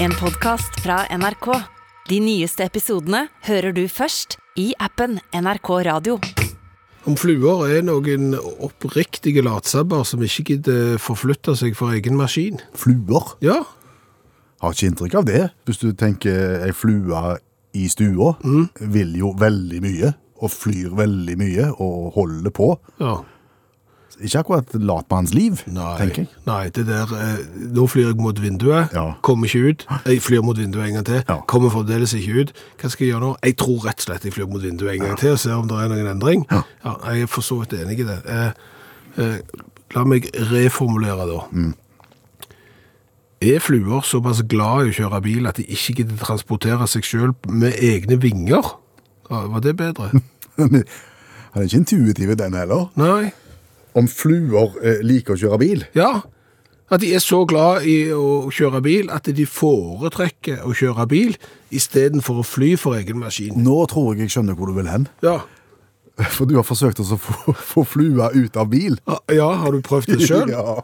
En podcast fra NRK. De nyeste episodene hører du først i appen NRK Radio. Om fluer er noen oppriktige latsabber som ikke gidder forflytte seg for egen maskin. Fluer? Ja, Har ikke inntrykk av det. Hvis du tenker ei flue i stua, vil jo veldig mye, og flyr veldig mye, og holder på. ja. Ikke akkurat latmannsliv, tenker jeg. nei, det der eh, Nå flyr jeg mot vinduet, Ja. kommer ikke ut. Jeg flyr mot vinduet en gang til, Ja. kommer fremdeles ikke ut. Hva skal jeg gjøre nå? Jeg tror rett og slett jeg flyr mot vinduet en gang til og ser om det er noen endring. Ja. jeg er for så vidt enig i det. Eh, eh, la meg reformulere da. Mm. Er fluer såpass glad i å kjøre bil at de ikke gidder transportere seg selv med egne vinger? Var det bedre? Han er ikke intuitiv i den heller. Nei. Om fluer eh, liker å kjøre bil. Ja, at de er så glad i å kjøre bil at de foretrekker å kjøre bil istedenfor å fly for egen maskin. Nå tror jeg jeg skjønner hvor du vil hen. Ja. For du har forsøkt å få, få flua ut av bil. ja, har du prøvd det sjøl? Ja,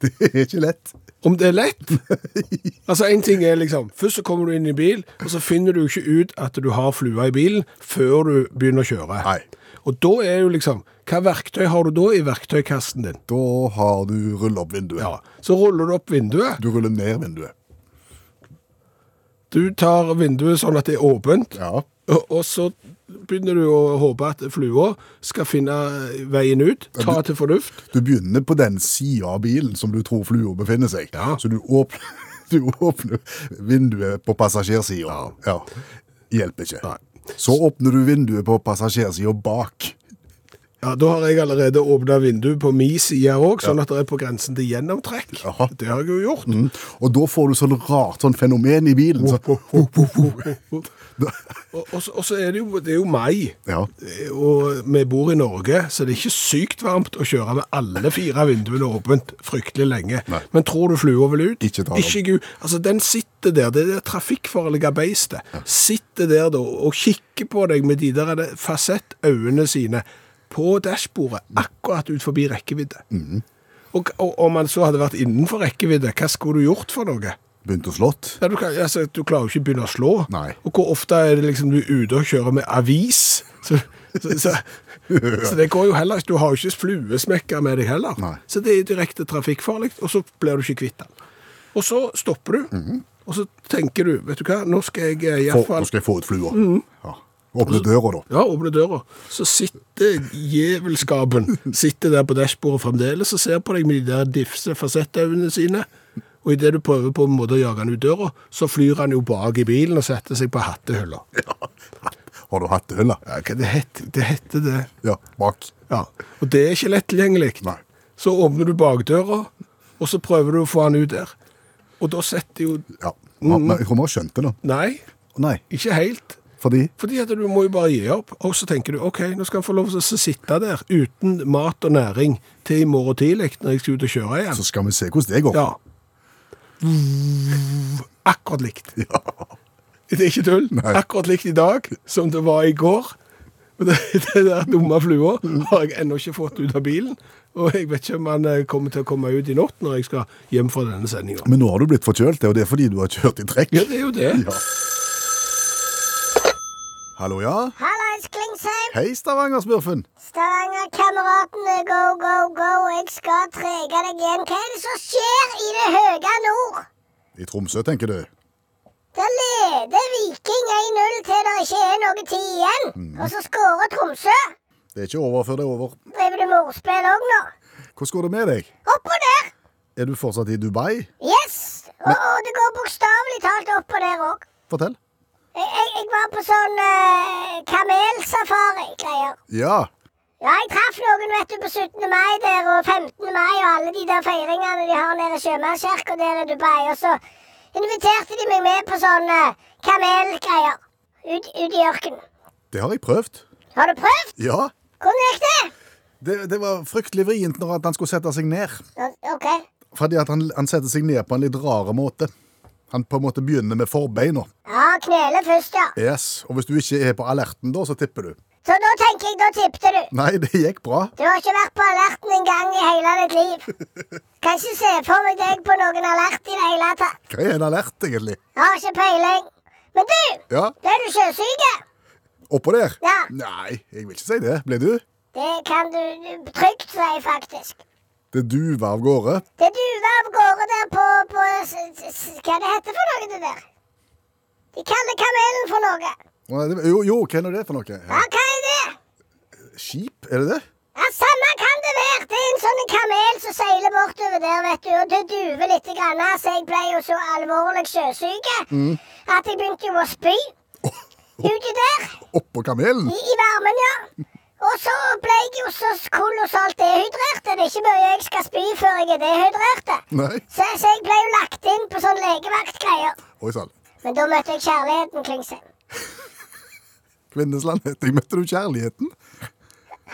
det er ikke lett. Om det er lett? Altså, en ting er liksom Først så kommer du inn i bil, og så finner du ikke ut at du har flua i bilen før du begynner å kjøre. Nei. Og da er jo liksom Hva verktøy har du da i verktøykassen din? Da har du rullet opp vinduet. Ja, Så ruller du opp vinduet. Du ruller ned vinduet. Du tar vinduet sånn at det er åpent. Ja. Og, og så begynner du å håpe at flua skal finne veien ut, ta til fornuft. Du begynner på den sida av bilen som du tror flua befinner seg. Ja. Så du åpner, du åpner vinduet på passasjersida. Ja. Hjelper ikke. Nei. Så åpner du vinduet på passasjersida bak. Ja, Da har jeg allerede åpna vinduet på min side òg, sånn at det er på grensen til gjennomtrekk. Aha. Det har jeg jo gjort. Mm. Og da får du sånn rart sånn fenomen i bilen. Så, Og, og, så- og så er det jo, det er jo mai, ja. og vi bor i Norge, så det er ikke sykt varmt å kjøre med alle fire vinduene åpent fryktelig lenge. Nei. Men tror du flua vil ut? Ikke. Ikke Gud. Altså, den sitter der, det er det trafikkfarlige beistet, sitter der da og kikker på deg med de der fasettøynene sine på dashbordet, akkurat ut forbi rekkevidde. Mm. Og, og om man så hadde vært innenfor rekkevidde, hva skulle du gjort for noe? Begynt å slått. Ja, du, kan, altså, du klarer jo ikke å begynne å slå. Nei. Og hvor ofte er det liksom du er ute og kjører med avis? Så, så, så, så det går jo heller ikke. Du har jo ikke fluesmekker med deg heller. Nei. Så det er direkte trafikkfarlig, og så blir du ikke kvitt den. Og så stopper du, og så tenker du, vet du hva, nå skal jeg iallfall i hvert fall nå skal jeg få ut flua. Ja. Åpne døra, da. ja, åpne døra. Så sitter djevelskapen sitter der på dashbordet fremdeles og ser på deg med de der diffse fasettøynene sine. Og idet du prøver på en måte å jage han ut døra, så flyr han jo bak i bilen og setter seg på hattehylla. Har du hattehylle? Ja, det heter det? Heter det. Ja, bak. Ja. Og det er ikke lett tilgjengelig. Nei. Så åpner du bakdøra, og så prøver du å få han ut der. Og da setter jo Ja. Men jeg tror vi har skjønt det nå. Nei, Nei, ikke helt. Fordi Fordi at du må jo bare gi opp, og så tenker du ok, nå skal jeg få lov til å sitte der uten mat og næring til i morgen tidlig når jeg skal ut og kjøre igjen. så skal vi se hvordan det går. Ja. Akkurat likt. Det er ikke tull. Nei. Akkurat likt i dag som det var i går. Den der dumme flua har jeg ennå ikke fått ut av bilen. Og jeg vet ikke om han eh, kommer til å komme ut i natt når jeg skal hjem fra denne sendinga. Men nå har du blitt forkjølt, det, og det er fordi du har kjørt i trekk. Ja, det er jo det. Ja. Hallo, ja? Hallais, Klingsheim. Hei, Stavanger-smurfen. Stavanger-kameratene, go, go, go. Jeg skal trege deg igjen. Hva er det som skjer i det høye nord? I Tromsø, tenker du? Der leder Viking 1-0 til det ikke er noe tid igjen. Og så skårer Tromsø. Det er ikke over før det er over. Driver du med ordspill òg nå? Hvordan går det med deg? Opp og ned. Er du fortsatt i Dubai? Yes. Og, og det går bokstavelig talt opp og ned òg. Fortell. Jeg, jeg, jeg var på sånn uh, kamelsafari-greier. Ja. Ja, jeg traff noen vet du, på 17. mai der og 15. mai og alle de der feiringene de har nede i Sjømannskirka der i Dubai. Og så inviterte de meg med på sånn uh, kamelgreier ut, ut i ørkenen. Det har jeg prøvd. Har du prøvd? Ja. Hvordan gikk det? Det, det var fryktelig vrient når han skulle sette seg ned. OK. Fordi at han, han setter seg ned på en litt rar måte. Han på en måte begynner med forbeina. Ja, knele først, ja. Yes. Og hvis du ikke er på alerten da, så tipper du. Så da tenker jeg, da tippte du. Nei, det gikk bra. Du har ikke vært på alerten en gang i hele ditt liv. Kan ikke se for meg deg på noen alert i det hele tatt. Hva er en alert, egentlig? Har ikke peiling. Men du, Ja, ble du sjøsyk? oppå der? Ja. Nei, jeg vil ikke si det. Ble du? Det kan du trygt si, faktisk. Det duver av gårde. Det duver av gårde der på, på Hva det heter for noe, det der? De kaller kamelen for noe. Jo, jo, hva er det for noe? Ja, hva er det? Skip, er det det? Ja, Samme kan det være. Det er en sånn kamel som seiler bortover der, vet du. Og det duver litt. Grann. Altså, jeg ble jo så alvorlig sjøsyk at jeg begynte jo å spy uti der. Oppå kamelen? I, I varmen, ja. Og så ble jeg jo så kolossalt dehydrert. Det er ikke mye jeg skal spy før jeg er dehydrert. Så, så jeg ble jo lagt inn på sånn legevaktgreier. Oi sann. Men da møtte jeg kjærligheten, Klingsheim. Kvinnesland, heter jeg møtte du kjærligheten?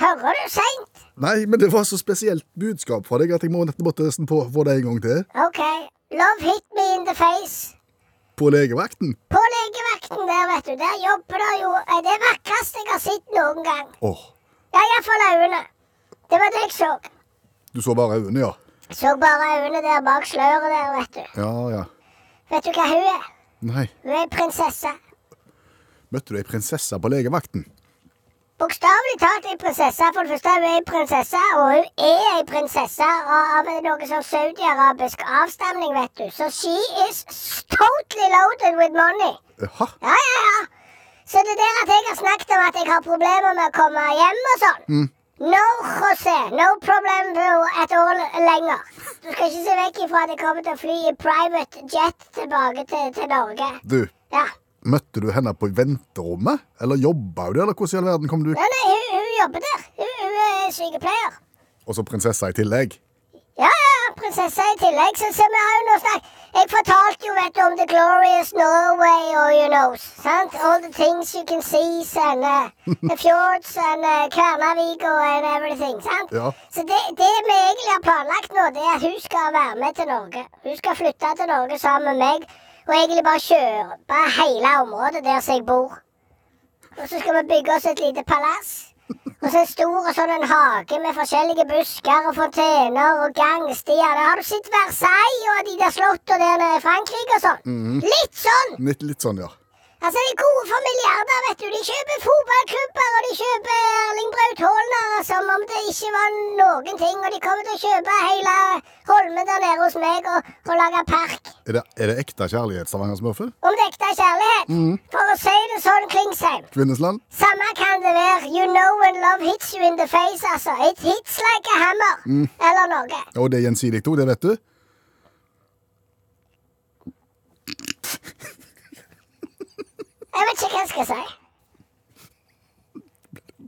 Hører du seint? Nei, men det var så spesielt budskap fra deg at jeg må måtte nesten på få det en gang til. OK. Love hit me in the face. På legevakten. På legevakten der, vet du, der jobber det jo det vakreste jeg har sett noen gang. Åh, Ja, iallfall øynene. Det var det jeg så. du så bare øynene, ja. Så bare øynene der bak sløret der, vet du. Ja, ja. Vet du hva hun er? Nei. Hun er prinsesse. Møtte du ei prinsesse på legevakten? Bokstavelig talt ei prinsesse. For det første, hun er ei prinsesse, og hun er ei prinsesse av av noe sånn saudi-arabisk avstamning, vet du. Så she is totally loaded with money. Jaha. Ja, ja, ja. Så det der at jeg har snakket om at jeg har problemer med å komme hjem og sånn No, José. No problem at all lenger. Du skal ikke se vekk ifra at jeg kommer til å fly i private jet tilbake til, til Norge. Du, Ja. møtte du henne på venterommet? Eller jobba hun der, eller hvordan i all verden kom du Nei, nei, hun, hun jobber der. Hun, hun er sykepleier. Og så prinsessa i tillegg? Ja, ja, prinsesse i tillegg. Så, så vi har jo nå snakket Jeg fortalte jo, vet du, om the glorious Norway og you know, sant? All the things you can see and uh, the fjords and uh, Kværnavik and everything, sant? Ja. Så det, det vi egentlig har planlagt nå, det er at hun skal være med til Norge. Hun skal flytte til Norge sammen med meg, og egentlig bare kjøre hele området der som jeg bor. Og så skal vi bygge oss et lite palass. Og så en stor sånn en hage med forskjellige busker og fontener og gangstier. Der har du sett Versailles og de der slottene der nede i Frankrike og sånn. Litt sånn! Litt, litt sånn, ja. Altså, De gode for milliarder, vet du. De kjøper fotballklubber, og de kjøper Erling Braut Haaland som om det ikke var noen ting. Og de kommer til å kjøpe hele Holmen der nede hos meg og, og lage park. Er det, er det ekte kjærlighet, Stavanger-smurfet? Om det er ekte kjærlighet? kjærlighet. For å si det sånn, Klingsheim. Kvinnesland? Samme kan det være. You know when love hits you in the face, altså. It hits like a hammer. Eller noe. Og det er gjensidig to, det vet du? Jeg vet ikke hva jeg skal si.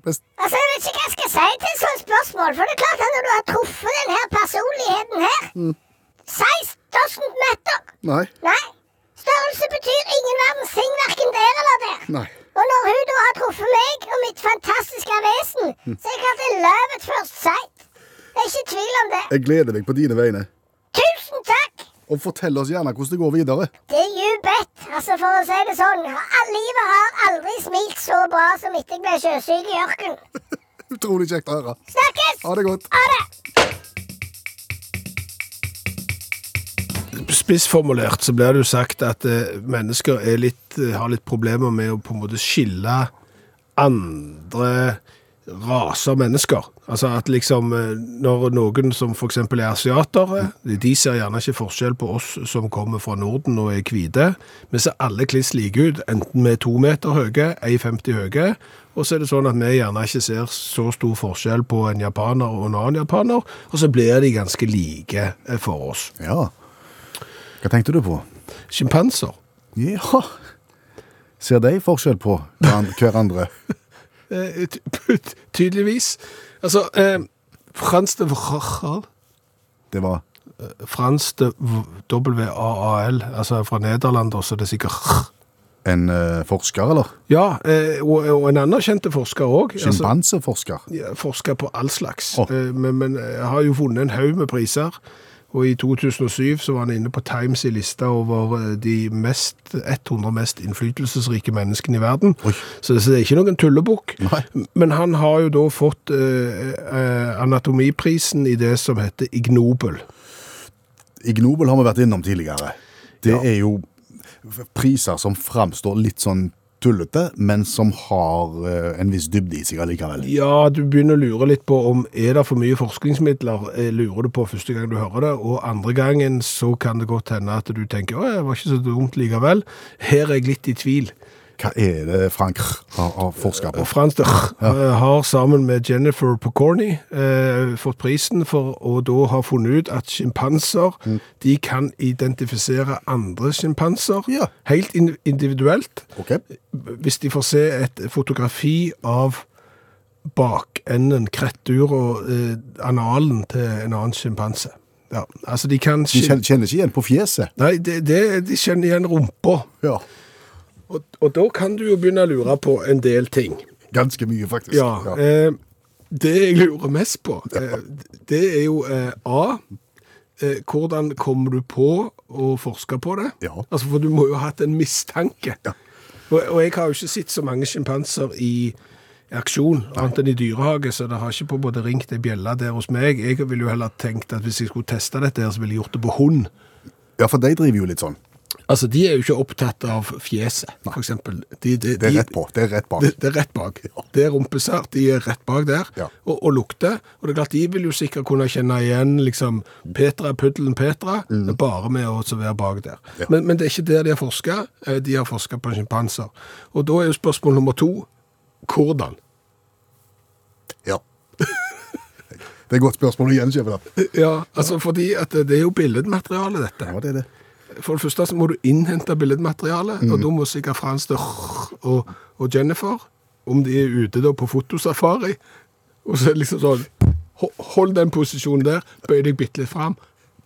Best. Altså, Jeg vet ikke hva jeg skal si til et sånt spørsmål. For det er klart at når du har truffet denne personligheten her Size doesn't matter. Nei. Nei. Størrelse betyr ingen verdens ting, verken der eller der. Nei. Og når hun da har truffet meg og mitt fantastiske vesen, så er jeg kalt en love at first sight. Det er ikke tvil om det. Jeg gleder meg på dine vegne. Tusen takk! Og fortell oss gjerne hvordan det går videre. Det er you bet. Altså, for å si det sånn, livet har aldri smilt så bra som etter jeg ble sjøsyk i ørkenen. Utrolig kjekt å høre. Snakkes! Ha det godt. Ha det! Spissformulert så blir det jo sagt at eh, mennesker er litt, eh, har litt problemer med å på en måte skille andre raser mennesker. Altså at liksom eh, når noen som eksempel er asiatere, de ser gjerne ikke forskjell på oss som kommer fra Norden og er hvite. Vi ser alle kliss like ut, enten vi er to meter høye, 1,50 høye, og så er det sånn at vi gjerne ikke ser så stor forskjell på en japaner og en annen japaner, og så blir de ganske like for oss. Ja. Hva tenkte du på? Sjimpanser. Ja. Ser de forskjell på hverandre? Eh, tydeligvis. Altså, eh, Frans de Vrachal Det var Frans de W-A-A-L, altså fra Nederland, så det er sikkert en eh, forsker, eller? Ja, eh, og, og en anerkjente forsker òg. Sjimpanseforsker. ja, forsker på all slags. Oh. Eh, men, men har jo vunnet en haug med priser. Og i 2007 så var han inne på Times i lista over eh, de mest, 100 mest innflytelsesrike menneskene i verden. Så det så det er ikke noen tullebukk. Men han har jo da fått eh, eh, anatomiprisen i det som heter Ignobel. Ignobel har vi vært innom tidligere. Det er jo priser som framstår litt sånn tullete, men som har eh, en viss dybde i seg allikevel. Ja, du begynner å lure litt på om er det for mye forskningsmidler, eh, lurer du på første gang du hører det, og andre gangen så kan det godt hende at du tenker, å, det var ikke så dumt likevel. Her er jeg litt i tvil. Hva er det Frank har, har forsket på? Frans de eh, har sammen med Jennifer Pocorny eh, fått prisen for å da ha funnet ut at skimpanser, de kan identifisere andre sjimpanser Ja. helt individuelt. Okay. Hvis de får se et fotografi av bakenden, krettur og eh, analen til en annen sjimpanse. Ja, altså de kan... De kjenner ikke igjen på fjeset. Nei, det, det, de kjenner igjen rumpa. Ja. Og, og da kan du jo begynne å lure på en del ting. Ganske mye, faktisk. Ja, Eh, det jeg lurer mest på, eh, det er jo eh, A. Eh, hvordan kommer du på å forske på det? Ja. Altså, For du må jo ha hatt en mistanke. Ja. Og, og jeg har jo ikke sett så mange sjimpanser i aksjon, annet enn i dyrehage, så det har ikke på både ringt ei bjelle der hos meg. Jeg ville jo heller tenkt at hvis jeg skulle teste dette, her, så ville jeg gjort det på hund. ja, for de driver jo litt sånn. Altså, De er jo ikke opptatt av fjeset, eksempel. De, de, Det er rett på. Det er rett bak. det, det er rett bak. Det er rumpesart, de er rett bak der, Ja. og, og lukter. Og det er klart, de vil jo sikkert kunne kjenne igjen liksom, Petra, puddelen Petra, bare med å være bak der. Mm. Ja. Men, men det er ikke der de har forska. De har forska på sjimpanser. Og da er jo spørsmål nummer to hvordan? Ja. Det er et godt spørsmål å Skjæveland. Ja, altså fordi at det er jo billedmateriale, dette. Ja, det er det. For det første så må du innhente billedmateriale, Mm. og da må sikkert Frans og, og Jennifer, om de er ute da på fotosafari, og så liksom sånn, hold den posisjonen der, bøy deg bitte litt fram,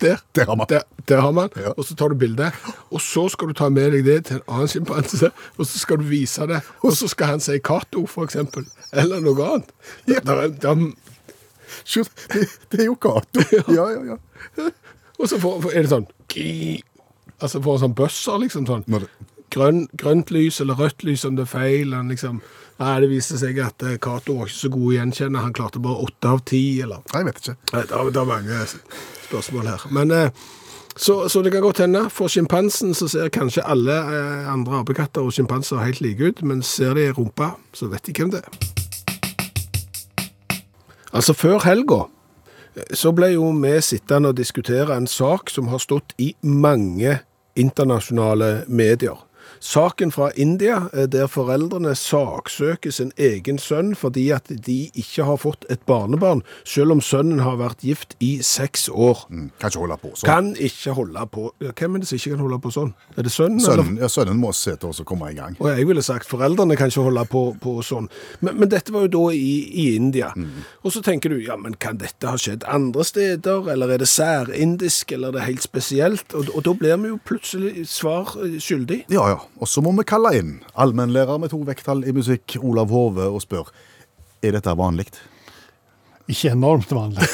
der, Der har man. der, der har man, Ja. og så tar du bildet, og så skal du ta med deg det til en annen sjimpanse, og så skal du vise det, og så skal han si for eksempel, eller noe annet. Der, der, Det, det er jo Cato. Ja, ja, ja. og så får, er det sånn, ki- altså på sånn bøsser, liksom sånn, grønn, grønt lys eller rødt lys om det er feil. Han liksom, nei, det viste seg at eh, Cato var ikke så god å gjenkjenne. Han klarte bare åtte av ti. eller... nei, jeg vet ikke. Nei, Det er, det er mange spørsmål her. Men eh, så, så det kan godt hende. For sjimpansen så ser kanskje alle eh, andre apekatter og sjimpanser helt like ut, men ser de rumpa, så vet de hvem det er. Altså, før helga så ble jo vi sittende og diskutere en sak som har stått i mange internasjonale medier. Saken fra India, eh, der foreldrene saksøker sin egen sønn fordi at de ikke har fått et barnebarn, selv om sønnen har vært gift i seks år. Mm, Kan ikke holde på sånn. Kan ikke holde på Hvem er det som ikke kan holde på sånn? Er det sønnen? Sønnen, ja, sønnen må se til å komme i gang. Og jeg ville sagt foreldrene kan ikke holde på, på sånn. Men, men dette var jo da i, i India. Og så tenker du, ja, men kan dette ha skjedd andre steder, eller er det særindisk, eller er det helt spesielt? Og, og da blir vi jo plutselig svar eh, skyldig. Ja, ja. Og så må vi kalle inn allmennlærer med to vekttall i musikk, Olav Hove, og spørre er dette vanlig. Ikke enormt vanlig.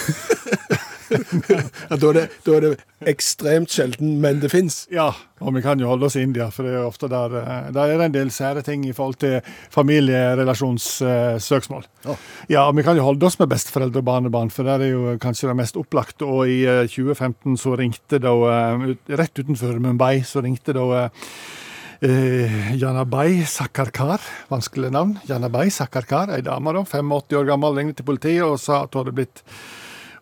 Ja, da, er det, da er det ekstremt sjelden, men det fins. Ja, og vi kan jo holde oss i India, for det er jo ofte der, eh, der er det en del sære ting i forhold til familierelasjonssøksmål. Ja. Ja, og vi kan jo holde oss med besteforeldre og barnebarn, for der er jo kanskje det mest opplagte. Og i uh, 2015 så ringte da, uh, rett utenfor Mumbai, så ringte da eh, Janabai Sakarkar, vanskelig navn. Janabai Sakarkar, ei dame, da, 85 år gammel, ringte til politiet og sa at hun hadde blitt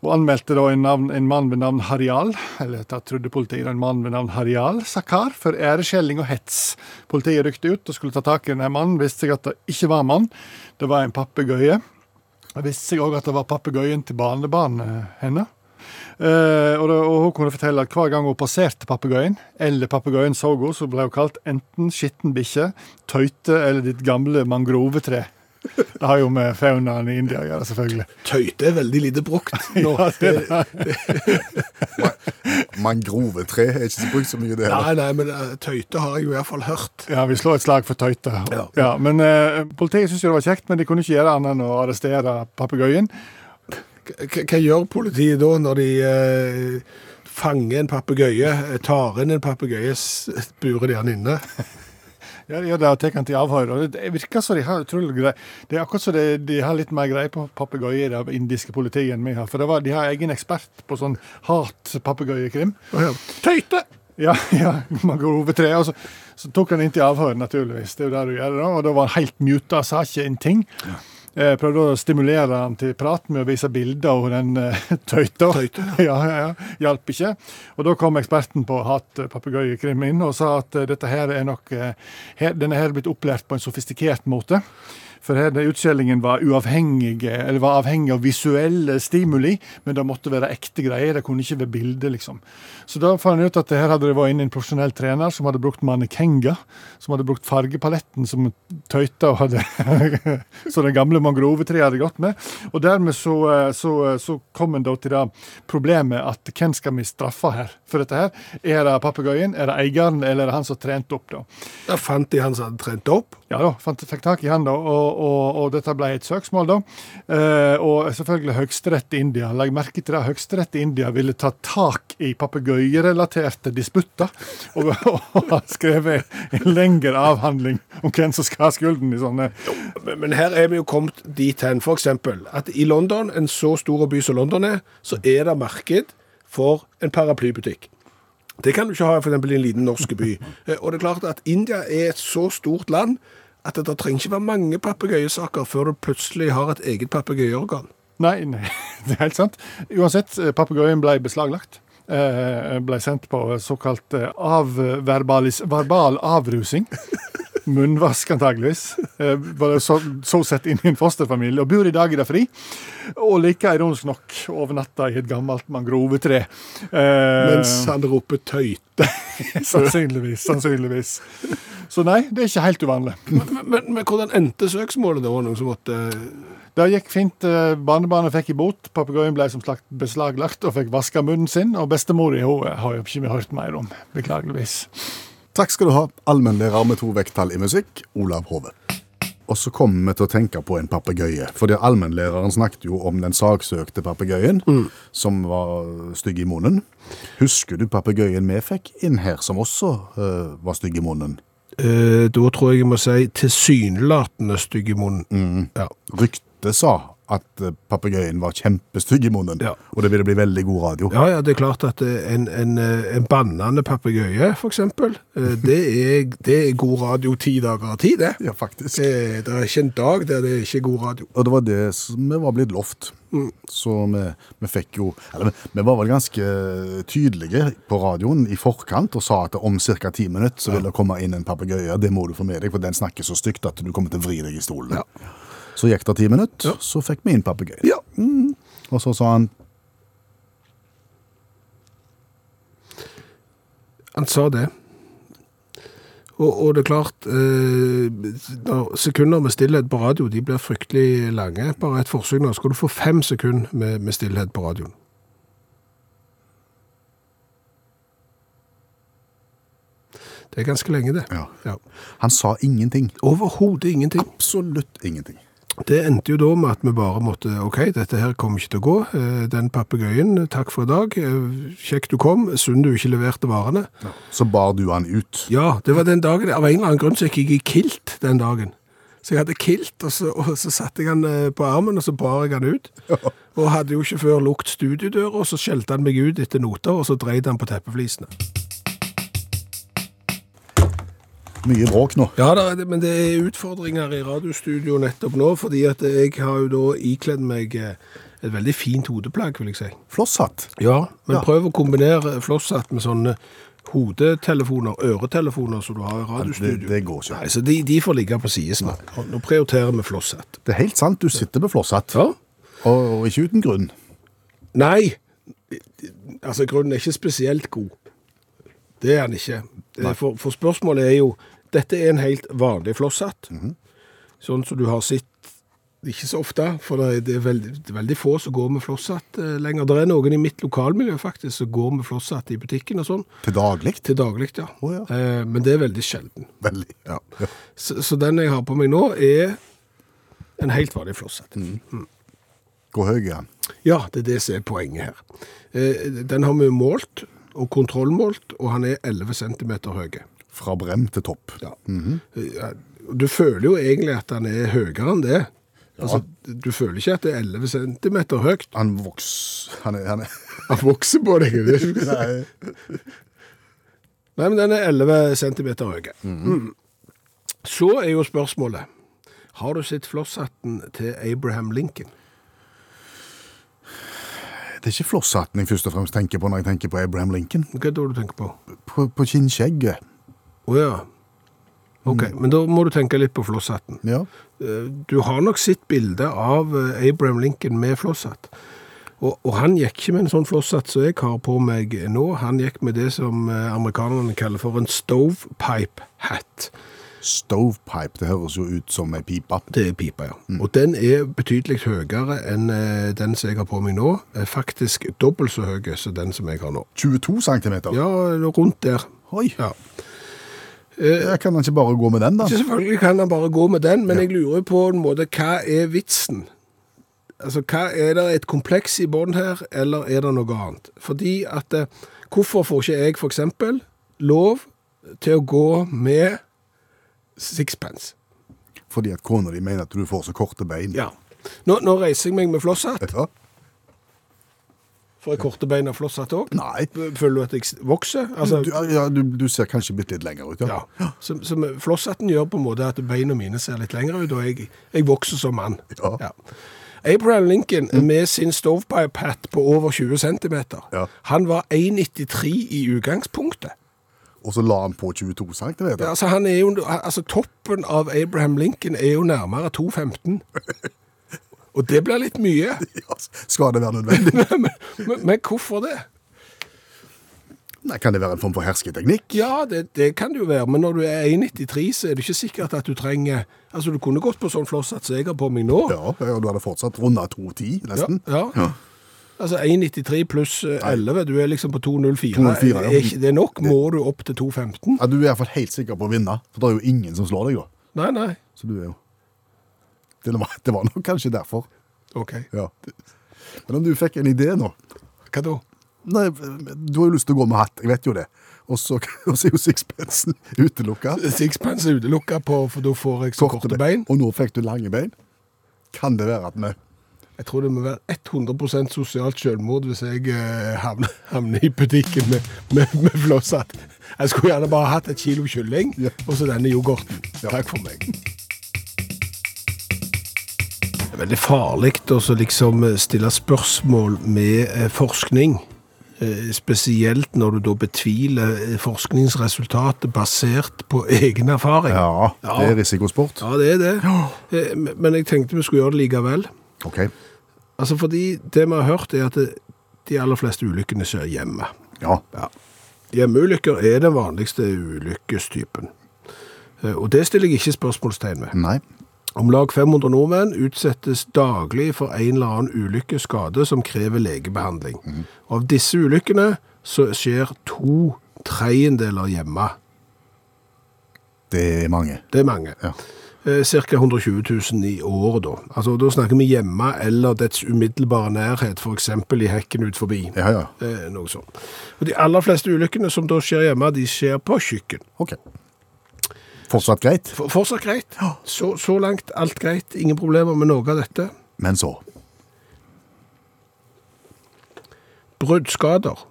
og anmeldte da en, navn, en mann ved navn Harial, eller da trodde politiet en mann ved navn Harial Sakar, for æreskjelling og hets. Politiet rykte ut og skulle ta tak i denne mannen, viste seg at det ikke var mann, det var en papegøye. Det viste seg òg at det var papegøyen til barnebarnet hennes. Eh, og, og hun kunne fortelle at hver gang hun passerte papegøyen, eller papegøyen så henne, så ble hun kalt enten skitten bikkje, tøyte eller ditt gamle mangrovetre. Det har jo med faunaen i India å gjøre, selvfølgelig. Tøyte er veldig lite brukt nå. Ja, det er det. Mangrovetre er ikke så brukt så mye, det Nei, heller. nei, men eh, tøyte har jeg jo i hvert fall hørt. Ja, vi slår et slag for tøyte. Ja. men uh, Politiet syntes jo det var kjekt, men de kunne ikke gjøre annet enn å arrestere papegøyen. Hva gjør politiet da når de eh, fanger en papegøye, eh, tar inn en papegøye, burer de han inne. Ja, ja det og tar han til avhør. og Det virker som de har utrolig grei Det er akkurat som de, de har litt mer greie på papegøyer, det indiske politiet, enn vi har. For det var, de har egen ekspert på sånn hat-papegøyekrim. Oh, ja. Tøyte! Ja, ja, man går over treet. Og så, så tok han inn til avhør, naturligvis. Det er jo det du gjør da. Og da var han helt muta, sa ikke en ting. Eh, prøvde å stimulere han til prat med å vise bilder av den tøyta. tøyta. Tøyte, ja. ja, ja, Hjalp ikke. Og da kom eksperten på hatt papegøyekrim inn og sa at eh, dette her er nok eh, her, Denne her er blitt opplært på en sofistikert måte. For her den utskjellingen var uavhengig, eller var avhengig av visuelle stimuli, men det måtte være ekte greier. Det kunne ikke være bilder, liksom. Så da fant jeg ut at her hadde det vært inne en profesjonell trener som hadde brukt mannekenger, som hadde brukt fargepaletten som tøyta og hadde Så den gamle mangrovetreet hadde gått med. Og dermed så, eh, så, så kom en da til det problemet at hvem skal vi straffe her for dette her? Er det papegøyen, er det eieren, eller er det han som trente opp, da? Da fant de han som hadde trent opp. Ja da, fant, fikk tak i han da, og, og, og dette ble et søksmål da. Eh, og selvfølgelig Høyesterett i India. Legg merke til det, Høyesterett i India ville ta tak i papegøyerelaterte disputter, og, og har skrevet en lengre avhandling om hvem som skal ha skulden i sånne Men, men her er vi jo kommet dit hen, eksempel, at i London, en så stor by som London er, så er det marked for en paraplybutikk. Det kan du ikke ha for eksempel, i en liten norsk by. Eh, Og det er klart at India er et så stort land at det trenger ikke være mange papegøyesaker før du plutselig har et eget papegøyeorgan. Nei, nei, det er helt sant. Uansett, eh, papegøyen ble beslaglagt. Eh, ble sendt på såkalt eh, avverbalis, verbal avrusing. Munnvask, antageligvis. Eh, bare så, så sett inn i en fosterfamilie, og bor i dag i det fri. Og like ironisk nok overnatta i et gammelt mangrovetre. Eh, Mens han roper tøyte. sannsynligvis, sannsynligvis. Så nei, det er ikke helt uvanlig. Men, men, men hvordan endte søksmålet? Det var noen som måtte Det gikk fint. eh, Barnebarnet fikk i bot. Papegøyen ble som sagt beslaglagt og fikk vaska munnen sin. Og bestemora har jo ikke hørt mer om, beklageligvis. Takk skal du ha, allmennlærer med to vekttall i musikk, Olav Hove. Og så kommer vi til å tenke på en papegøye. For allmennlæreren snakket jo om den saksøkte papegøyen, som var stygg i munnen. Husker du papegøyen vi fikk inn her, som også uh, var stygg i munnen? Uh, Da tror jeg jeg må si tilsynelatende stygg i munnen. Ja. Ryktet sa at eh, papegøyen var kjempestygg i munnen, Ja. og det ville bli veldig god radio. Ja, ja, det er klart at eh, en, en, eh, en bannende papegøye, eh, det er, det er god radio ti dager av ti, det. Ja, faktisk. Det, det er ikke en dag der det er ikke god radio. Og det var det som vi var blitt lovt. Så vi, vi fikk jo Eller vi, var vel ganske tydelige på radioen i forkant og sa at om ca. ti minutter så vil det komme inn en papegøye. Det må du få med deg, for den snakker så stygt at du kommer til å vri deg i stolen. Så gikk det ti minutter, så fikk vi inn papegøyen. Ja. Mm. Og så sa han Han sa det. Og, og det er klart, eh, sekunder med stillhet på radio, de blir fryktelig lange. Bare et forsøk nå, skal du få fem sekunder med, med stillhet på radioen. Det er ganske lenge, det. Ja. Ja. Han sa ingenting. Overhodet ingenting. Absolutt ingenting. Det endte jo da med at vi bare måtte OK, dette her kommer ikke til å gå. Eh, Den papegøyen, takk for i dag. Eh, Kjekt du kom. Synd du ikke leverte varene. Så bar du han ut. Ja, det var den dagen. Av en eller annen grunn så gikk jeg i kilt den dagen. Så jeg hadde kilt, og så, og så satte jeg han eh, på armen, og så bar jeg han ut. Og hadde jo ikke før lukket studiedøra, og så skjelte han meg ut etter noter, og så dreide han på teppeflisene. Mye bråk nå. Ja, da, men det er utfordringer i radiostudio nettopp nå, fordi at jeg har jo da ikledd meg eh, et veldig fint hodeplagg, vil jeg si. Flosshatt. Ja, men Ja. prøv å kombinere flosshatt med sånne hodetelefoner, øretelefoner som du har i radiostudio. Det- det går ikke. Nei, så de, de får ligge på sidesnå. Nå prioriterer vi flosshatt. Det er helt sant, du sitter med flosshatt. Ja. Og, og ikke uten grunn. Nei, altså grunnen er ikke spesielt god. Det er han ikke. For, for spørsmålet er jo, dette er en helt vanlig flosshatt, sånn som du har sett ikke så ofte, for det er, veldig, veldig få som går med flosshatt eh, lenger. Det er noen i mitt lokalmiljø faktisk som går med flosshatt i butikken og sånn, Til daglig. til daglig, ja. Oh, ja. Eh, men det er veldig sjelden. Veldig. Ja. Så, så den jeg har på meg nå er en helt vanlig flosshatt. Mm. Hvor høy er den? Ja, det er det som er poenget her. Eh, Den har vi målt, og kontrollmålt, og han er 11 cm høy. Fra brem til topp. Ja. Eh, Du føler jo egentlig at han er høyere enn det. Altså, du føler ikke at det er 11 cm høyt. Han vokser Han er, han er. Han vokser på deg. Nei, Nei, men den er 11 cm høy. Mm. Så er jo spørsmålet, har du sett flosshatten til Abraham Lincoln? det er ikke flosshatten jeg først og fremst tenker på når jeg tenker på Abraham Lincoln. Hva er det du tenker på? På, på kinnskjegget. Å ja. Ok, men da må du tenke litt på flosshatten. Ja. Eh, Du har nok sett bilde av eh, Abraham Lincoln med flosshatt. Og, og han gikk ikke med en sånn flosshatt som jeg har på meg nå. Han gikk med det som eh, amerikanerne kaller for en stovepipe hat. Stovepipe, det høres jo ut som ei pipe. Det er pipa, ja. Og den er betydelig høyere enn den som jeg har på meg nå. Faktisk dobbelt så høy som den som jeg har nå. 22 centimeter. Ja, rundt der. Oi, Ja. Jeg kan han ikke bare gå med den da? Så selvfølgelig kan han bare gå med den, men jeg lurer på en måte, hva er vitsen? Altså, hva, er det et kompleks i bånd her, eller er det noe annet? Fordi at, eh, hvorfor får ikke jeg eksempel lov til å gå med sixpence? Fordi at kona di mener at du får så korte bein. Ja. Nå, nå reiser jeg meg med flosshatt. Ja. Får jeg korte bein av flosshatt òg? Nei. Føler du at jeg vokser? Altså, du, ja, du, du ser kanskje bitte litt lenger ut, ja. ja. Så, så flosshatten gjør på en måte at beina mine ser litt lengre ut, og jeg, jeg vokser som mann. Ja. Abraham Lincoln med sin stovepipe-hat på over 20 cm, Ja. han var 1,93 i utgangspunktet. Og så la han på 22 centimeter. Altså, han er jo, altså, toppen av Abraham Lincoln er jo nærmere 2,15. Og det blir litt mye. Ja, skal det være nødvendig? men, men, men hvorfor det? Nei, kan det være en form for hersketeknikk? Ja, det, det kan det jo være, men når du er 1,93 så er det ikke sikkert at du trenger Altså, du kunne gått på sånn flosshatt som jeg har på meg nå. Ja, og du hadde fortsatt runda 2,10 nesten. Ja, ja. Altså 1,93 pluss eh, 11, du er liksom på 2,04. 2,04, ja. Er ikke det nok? Må du opp til 2,15? Ja, du er i hvert fall helt sikker på å vinne, for det er jo ingen som slår deg da. Nei, nei. Så du er jo... Det var, det var nok kanskje derfor. Ok. Ja. Men om du fikk en idé nå, Hva da? Nei, du har jo lyst til å gå med hatt, jeg vet jo det. Og så, og så er jo sixpensen utelukka. Sixpence er utelukka på, for da får jeg så korte bein. Og nå fikk du lange bein. Kan det være at vi Jeg tror det må være 100 sosialt selvmord hvis jeg eh, havner, havner i butikken med, med, med flosshatt. Jeg skulle gjerne bare hatt et kilo kylling, Ja. og så denne yoghurten. Takk for meg. Veldig farlig å liksom eh, stille spørsmål med eh, forskning. Eh, Spesielt når du da betviler forskningsresultatet basert på egen erfaring. Ja, det er risikosport. Ja, det er det. Men jeg tenkte vi skulle gjøre det likevel. Ok. Altså fordi det vi har hørt er at de aller fleste ulykkene skjer hjemme. Ja. Ja. Hjemmeulykker er den vanligste ulykkestypen. Og det stiller jeg ikke spørsmålstegn ved. Nei. Om lag 500 nordmenn utsettes daglig for en eller annen ulykkeskade som krever legebehandling. Mm. av disse ulykkene så skjer to tredjedeler hjemme. Det er mange. Det er mange. Ja. Eh, Cirka 120 000 i året da. Altså da snakker vi hjemme eller dets umiddelbare nærhet, eksempel i hekken ut forbi. Ja, ja. Eh, noe sånt. Og de aller fleste ulykkene som da skjer hjemme, de skjer på kjøkken. Ok. Fortsatt greit, For, fortsatt greit. Så, så langt alt greit. Ingen problemer med noe av dette. men så. Bruddskader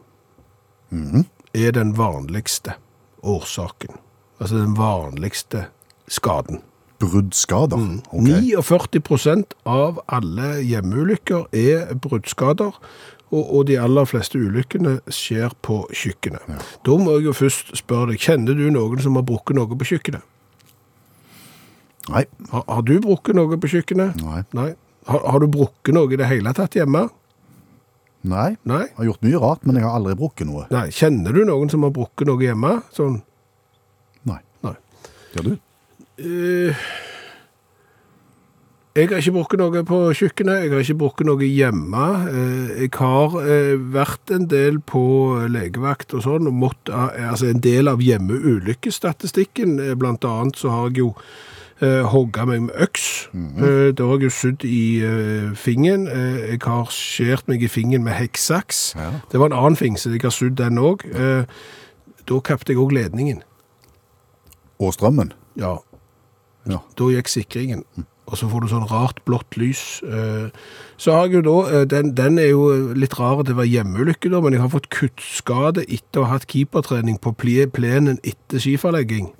er den vanligste årsaken. Altså den vanligste skaden. Bruddskader. Ok. 49% av alle hjemmeulykker er bruddskader, og, og de aller fleste ulykkene skjer på kjøkkenet. Da må jeg jo først spørre deg, kjenner du noen som har brukket noe på kjøkkenet? Nei. Har, har du brukket noe på kjøkkenet? Nei. Nei. Har, har du brukket noe i det hele tatt hjemme? Nei. Nei. Jeg har gjort mye rart, men jeg har aldri brukket noe. Nei. Kjenner du noen som har brukket noe hjemme? Sånn, Nei. nei. Gjør du? Uh, jeg har ikke brukket noe på kjøkkenet, jeg har ikke brukket noe hjemme. Eh, Jeg har eh, vært en del på legevakt og sånn, og måtte, altså en del av hjemmeulykkesstatistikken, blant annet så har jeg jo eh, hogge meg med øks. Eh, da har jeg jo sydd i uh, fingeren. Jeg har skjert meg i fingeren med hekksaks. Ja. Det var en annen fing, så jeg har sydd den òg. Da kapte jeg òg ledningen. Og strømmen. Ja, Ja. da gikk sikringen. Og så får du sånn rart blått lys. Så har jeg jo da, den, den er jo litt rar, det var hjemmeulykke da, men jeg har fått kuttskade etter å ha hatt keepertrening på plenen etter skiferlegging.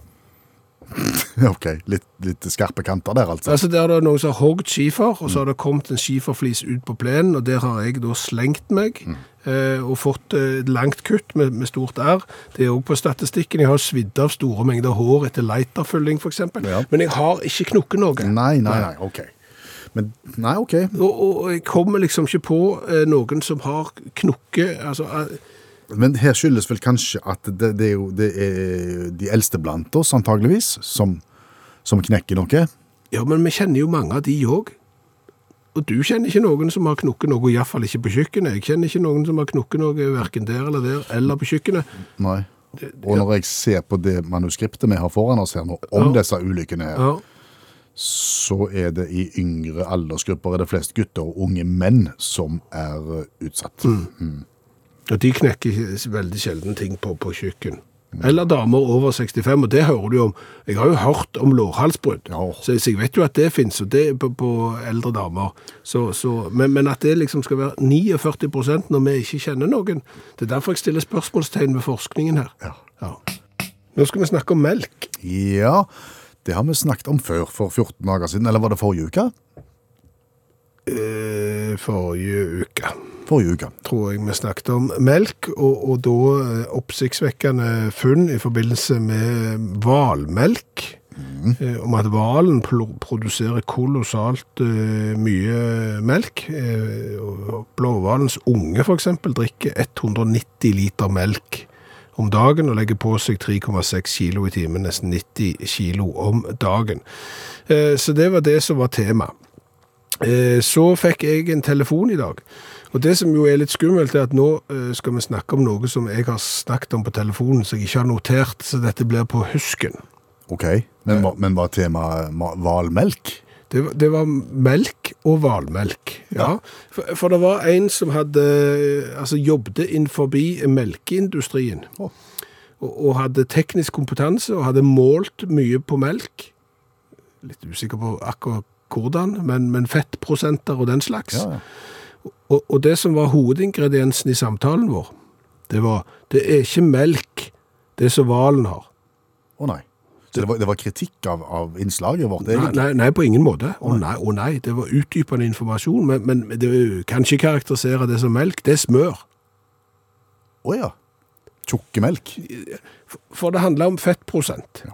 OK, litt, litt skarpe kanter der, altså. Altså der er det noen som har hogd skifer, og så har det kommet en skiferflis ut på plenen, og der har jeg da slengt meg, eh, og fått eh, et langt kutt med, med stort R. Det er òg på statistikken. Jeg har svidd av store mengder hår etter lighterfylling, eksempel. Ja. Men jeg har ikke knukket noe. Nei, nei, nei, OK. Men Nei, OK. Og, og jeg kommer liksom ikke på eh, noen som har knukket altså, eh, Men her skyldes vel kanskje at det, det er jo det er de eldste blant oss, antageligvis, som, som knekker noe. Ja, men vi kjenner jo mange av de òg. Og du kjenner ikke noen som har knukket noe, iallfall ikke på kjøkkenet. Jeg kjenner ikke noen som har knukket noe verken der eller der, eller på kjøkkenet. Nei. Og når jeg ser på det manuskriptet vi har foran oss her nå, om Ja. disse ulykkene her, Ja. så er det i yngre aldersgrupper er det flest gutter og unge menn som er utsatt. Og de knekker veldig sjelden ting på, på kjøkken. Eller damer over 65, og det hører du om. Jeg har jo hørt om lårhalsbrudd, Ja. så, jeg vet jo at det er på, på eldre damer. Så, så, men, men at det liksom skal være 49% når vi ikke kjenner noen, det er derfor jeg stiller spørsmålstegn ved forskningen her. Ja. Ja. Nå skal vi snakke om melk. ja, det har vi snakket om før, for 14 dager siden. Eller var det forrige uke? Eh, forrige uke. Forrige uke. tror jeg vi snakket om melk, og, og da eh, oppsiktsvekkende funn i forbindelse med hvalmelk. Mm. om at hvalen produserer kolossalt eh, mye melk. Eh, Blåhvalens unge eksempel drikker 190 liter melk om dagen og legger på seg 3,6 kilo i timen, nesten 90 kilo om dagen. Eh, så det var det som var tema. Eh, Så fikk jeg en telefon i dag. Og det som jo er litt skummelt, er at nå eh, skal vi snakke om noe som jeg har snakket om på telefonen, som jeg ikke har notert, så dette blir på husken. OK. Men, men var temaet hvalmelk? Det, det var melk og hvalmelk. Ja. For, for det var en som hadde altså jobbet inn forbi melkeindustrien. Oh. Og, og hadde teknisk kompetanse og hadde målt mye på melk. Litt usikker på akkurat hvordan, men, men fettprosenter og den slags. Ja, ja. Og, og det som var hovedingrediensen i samtalen vår, det var det er ikke melk, det som hvalen har. Å nei. Så det var, det var kritikk av, av innslaget vårt, Nei, nei, nei, på ingen måte. Å nei, å nei, det var utdypende informasjon, men, men det kan ikke karakterisere det som melk, det er smør. Å ja. Tjukkemelk? For det handler om fettprosent. Ja.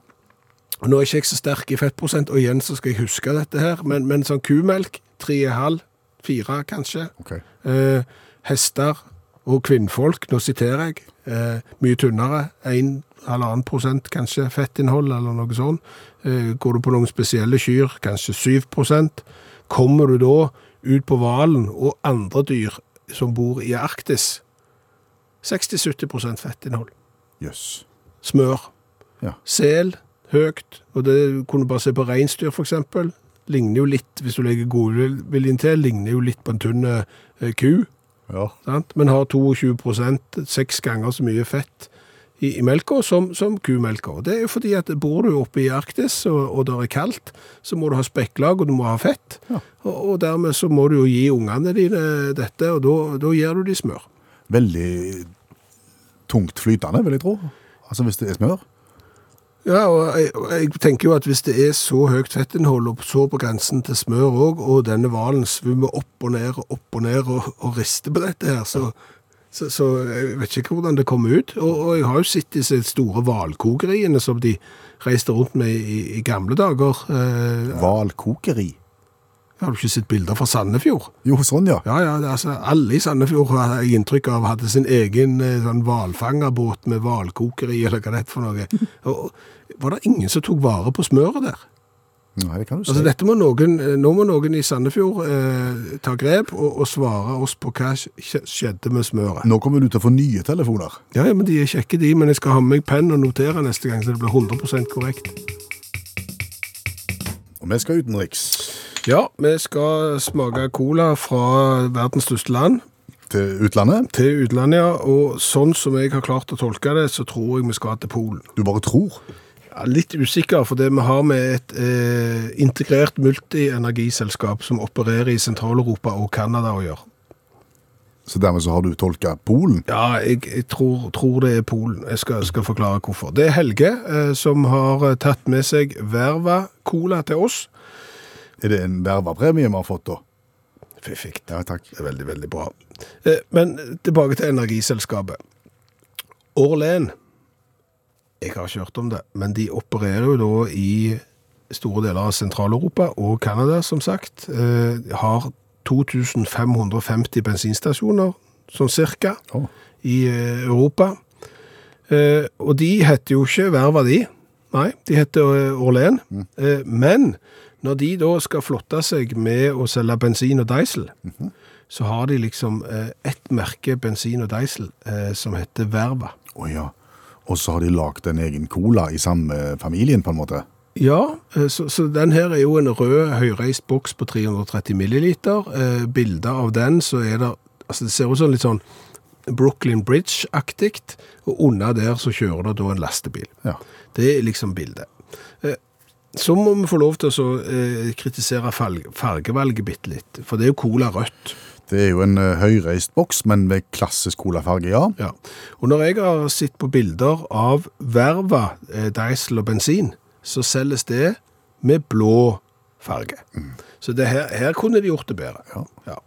Nå er ikke jeg så sterk i fettprosent, og igjen så skal jeg huske dette her, men, men sånn kumelk, 3,5, 4 kanskje, Okay. eh, hester og kvinnfolk, nå siterer jeg, eh, mye tynnere, 1,5 prosent kanskje fettinnhold eller noe sånt. Eh, går du på noen spesielle kyr, kanskje 7 prosent. Kommer du da ut på hvalen og andre dyr som bor i Arktis, 60-70 prosent fettinnhold. Jøss. Smør. Ja. Sel, høyt, og det kunne du bare se på reinsdyr eksempel. Ligner jo litt, hvis du legger godviljen til, ligner jo litt på en tynn eh, ku, Ja. sant? men har 22% seks ganger så mye fett i, i melka som, som kumelka. Og Det er jo fordi at bor du oppe i Arktis og, og det er kaldt, så må du ha spekklag og du må ha fett. Ja. Og, og dermed så må du jo gi ungene dine dette, og da, da gir du de smør. Veldig tungt flytende, vil jeg tro. Altså hvis det er smør. Ja, og jeg, jeg tenker jo at hvis det er så høyt fettinnhold, og så på grensen til smør òg, og denne hvalen svømmer opp og ned og opp og ned og, og rister på dette her, så, så, så jeg vet ikke hvordan det kommer ut. Og, og jeg har jo sett disse store hvalkokeriene som de reiste rundt med i, i gamle dager. Eh, Hvalkokeri. Har du ikke sett bilder fra Sandefjord? Jo, sånn ja. Ja, ja, det, altså, alle i Sandefjord har jeg inntrykk av hadde sin egen eh, sånn hvalfangerbåt med hvalkokeri, eller hva det er for noe. Og, var det ingen som tok vare på smøret der? Nei, det kan du si. Altså, må noen, eh, nå må noen i Sandefjord eh, ta grep og, og svare oss på hva skjedde med smøret. Nå kommer du til å få nye telefoner. Ja, ja, men de er kjekke de, men jeg skal ha med meg penn og notere neste gang, så det blir 100% korrekt. Og vi skal utenriks Ja, vi skal smake cola fra verdens største land til utlandet. til utlandet, ja. Og sånn som jeg har klart å tolke det, så tror jeg vi skal til Polen. Du bare tror. Ja, litt usikker, for det vi har med et eh, integrert multienergiselskap som opererer i Sentral-Europa og Canada å gjøre. Så dermed så har du tolka Polen. Ja, jeg, jeg tror, tror det er Polen. Jeg skal, skal forklare hvorfor. Det er Helge eh, som har eh, tatt med seg Verva Cola til oss. Er det en vervapremie vi har fått da? Fiffig. Ja, takk. Det er veldig, veldig bra. Eh, Men tilbake til energiselskapet. Orlen, jeg har ikke hørt om det, men de opererer jo da i store deler av Sentral-Europa og Canada, som sagt. De Har 2550 bensinstasjoner, sånn cirka, oh. i eh, Europa. Eh, Og de heter jo ikke Verva, de. Nei, de heter eh, Orlen. Mm. Men når de da skal flotte seg med å selge bensin og diesel, så har de liksom eh, ett merke bensin og diesel eh, som heter Verva. Å ja. Og så har de lagd en egen cola i samme familien, på en måte. Ja, eh, så, så den her er jo en rød høyreist boks på 330 milliliter. Eh, bilder av den, så er det, altså det ser ut som litt sånn Brooklyn Bridge-aktig, og under der så kjører det da en lastebil. Ja. Det er liksom bildet. Eh, Så må vi få lov til å eh, kritisere fargevalget bitte litt, for det er jo cola rødt. Det er jo en eh, høyreist boks, men med klassisk colafarge, ja. Ja. Og når jeg har sett på bilder av verva, eh, diesel og bensin, så selges det med blå farge. Så det her, her kunne de gjort det bedre. Ja. Men-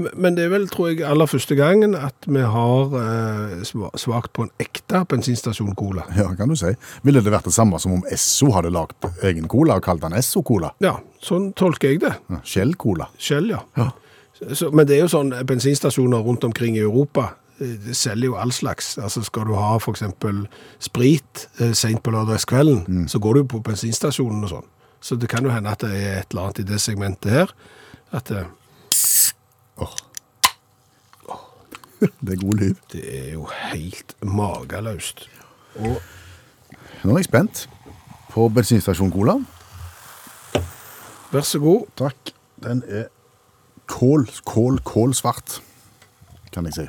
Men det er vel, tror jeg, aller første gangen at vi har eh, sma- på en ekte bensinstasjon-cola. Ja, kan du si. Ville det vært det samme som om Esso hadde lagd egen cola og kalt den Esso-cola? Ja, sånn tolker jeg det. Ja, Shell-cola. Shell, ja. Så, men det er jo sånn, bensinstasjoner rundt omkring i Europa det selger jo all slags. Altså Skal du ha f.eks. sprit eh, sent på lørdagskvelden, så går du på bensinstasjonen og sånn. Så det kan jo hende at det er et eller annet i det segmentet her. At eh, Det er god lyd. det er jo helt mageløst. Og Nå er jeg spent på bensinstasjon-cola. vær så god. Takk. Den er kål, kål, kålsvart, kan jeg si.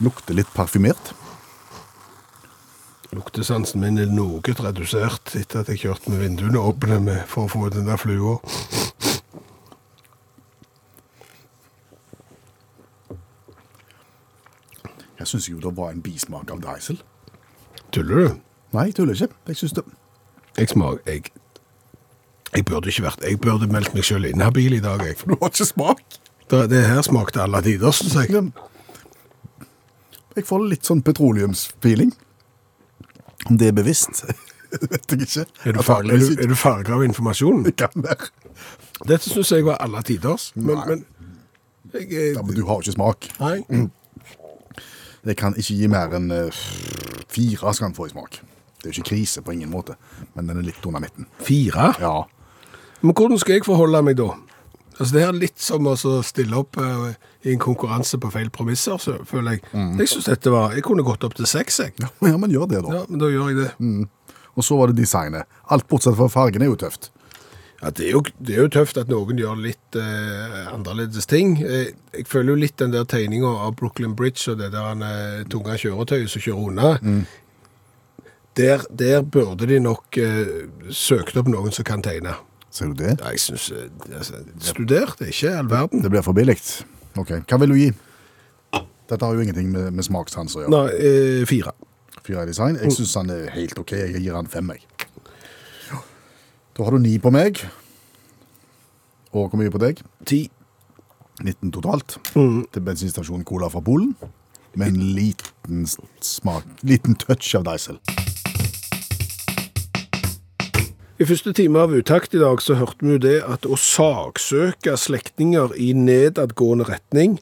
Lukter litt parfymert. Luktesansen min er noe redusert etter at jeg kjørte med vinduene åpne med, for å få den der flua. Jeg syns jo det var en bismak av diesel. Tuller du? Nei, jeg tuller ikke. Jeg syns det. Jeg smak... Jeg, jeg burde ikke vært... Jeg burde meldt meg sjøl inhabil i dag, jeg. Du har ikke smak. Det, det her smakte alle tider, synes jeg. Jeg får litt sånn petroleumsfeeling. Om det er bevisst, vet jeg ikke. Er du, farlig, er, du, er du farget av informasjonen? Det kan være. Dette synes jeg var alle tiders. Men, men jeg, jeg, Ja, men du har jo ikke smak. Nei. Det kan ikke gi mer enn uh, fire skal den få i smak. Det er jo ikke krise på ingen måte, men den er litt under midten. Fire? Ja, Men hvordan skal jeg forholde meg da? Altså Det er litt som å stille opp uh, i en konkurranse på feil premisser, så føler jeg. Jeg synes dette var Jeg kunne gått opp til seks, jeg. ja men gjør det, da. Ja, men da gjør jeg det. Og så var det designet. Alt bortsett fra fargen er jo tøft. Ja, det, er jo, det er jo tøft at noen gjør litt eh, annerledes ting. Eh, jeg føler jo litt den der tegninga av Brooklyn Bridge og det der eh, tunge kjøretøyet som kjører unna. Der, der burde de nok eh, søkt opp noen som kan tegne. Ser du det? Ja, jeg synes, eh, altså, Studer, det er ikke all verden. Det blir for billig. Ok, Hva vil du gi? Dette har jo ingenting med, med smakssans å gjøre. Nei, eh, fire. Fire i design. Jeg syns han er helt OK. Jeg gir han fem, jeg. Da har du ni på meg. Og hvor mye på deg? Ti. 19 totalt. Til bensinstasjonen Cola fra Polen. Med en liten smak, liten touch av diesel. I første time av Utakt i dag så hørte vi jo det at å saksøke slektninger i nedadgående retning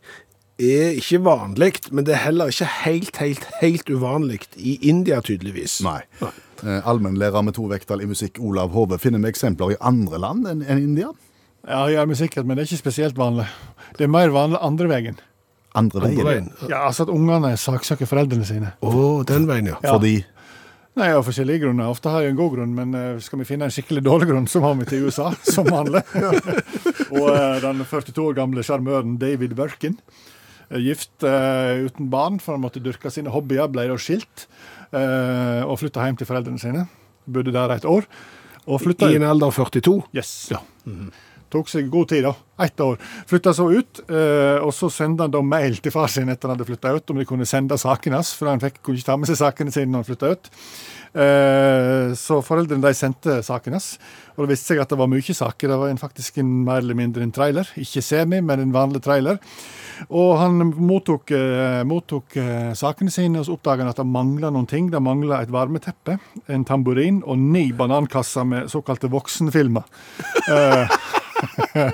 er ikke vanlig, men det er heller ikke helt, helt, helt uvanlig i India tydeligvis. Nei. Eh, Allmennlærer med to vekttall i musikk Olav Hove finner vi eksempler i andre land enn India. Ja, jeg er med sikkert, men det er ikke spesielt vanlig. Det er mer vanlig andre veien. Andre veien. Ja, altså at ungene saksøker foreldrene sine. Å, den veien, ja. Ja. Fordi Nei, Av forskjellige grunner. Ofte har jeg en god grunn, men eh, skal vi finne en skikkelig dårlig grunn, så har vi til USA, som vanlig. og eh, den 42 år gamle sjarmøren David Birkin, eh, gift uh, uten barn, for han måtte dyrke sine hobbyer, ble da skilt uh, og flytta hjem til foreldrene sine. Bodde der et år. I en alder av 42. Yes. Tok seg god tid, da. Ett år. Flytta så ut, eh, og så sendte han da mail til far sin etter han hadde flytta ut, om de kunne sende sakene hans, for han fikk, kunne ikke ta med seg sakene sine når han flytta ut. Eh, så foreldrene de sendte sakene hans, og det viste seg at det var mye saker. Det var en, faktisk en mer eller mindre en trailer. Ikke semi, men en vanlig trailer. Og han mottok, eh, mottok sakene sine, og så oppdaga han at det mangla noen ting. Det mangla et varmeteppe, en tamburin og ni banankasser med såkalte voksenfilmer. Eh,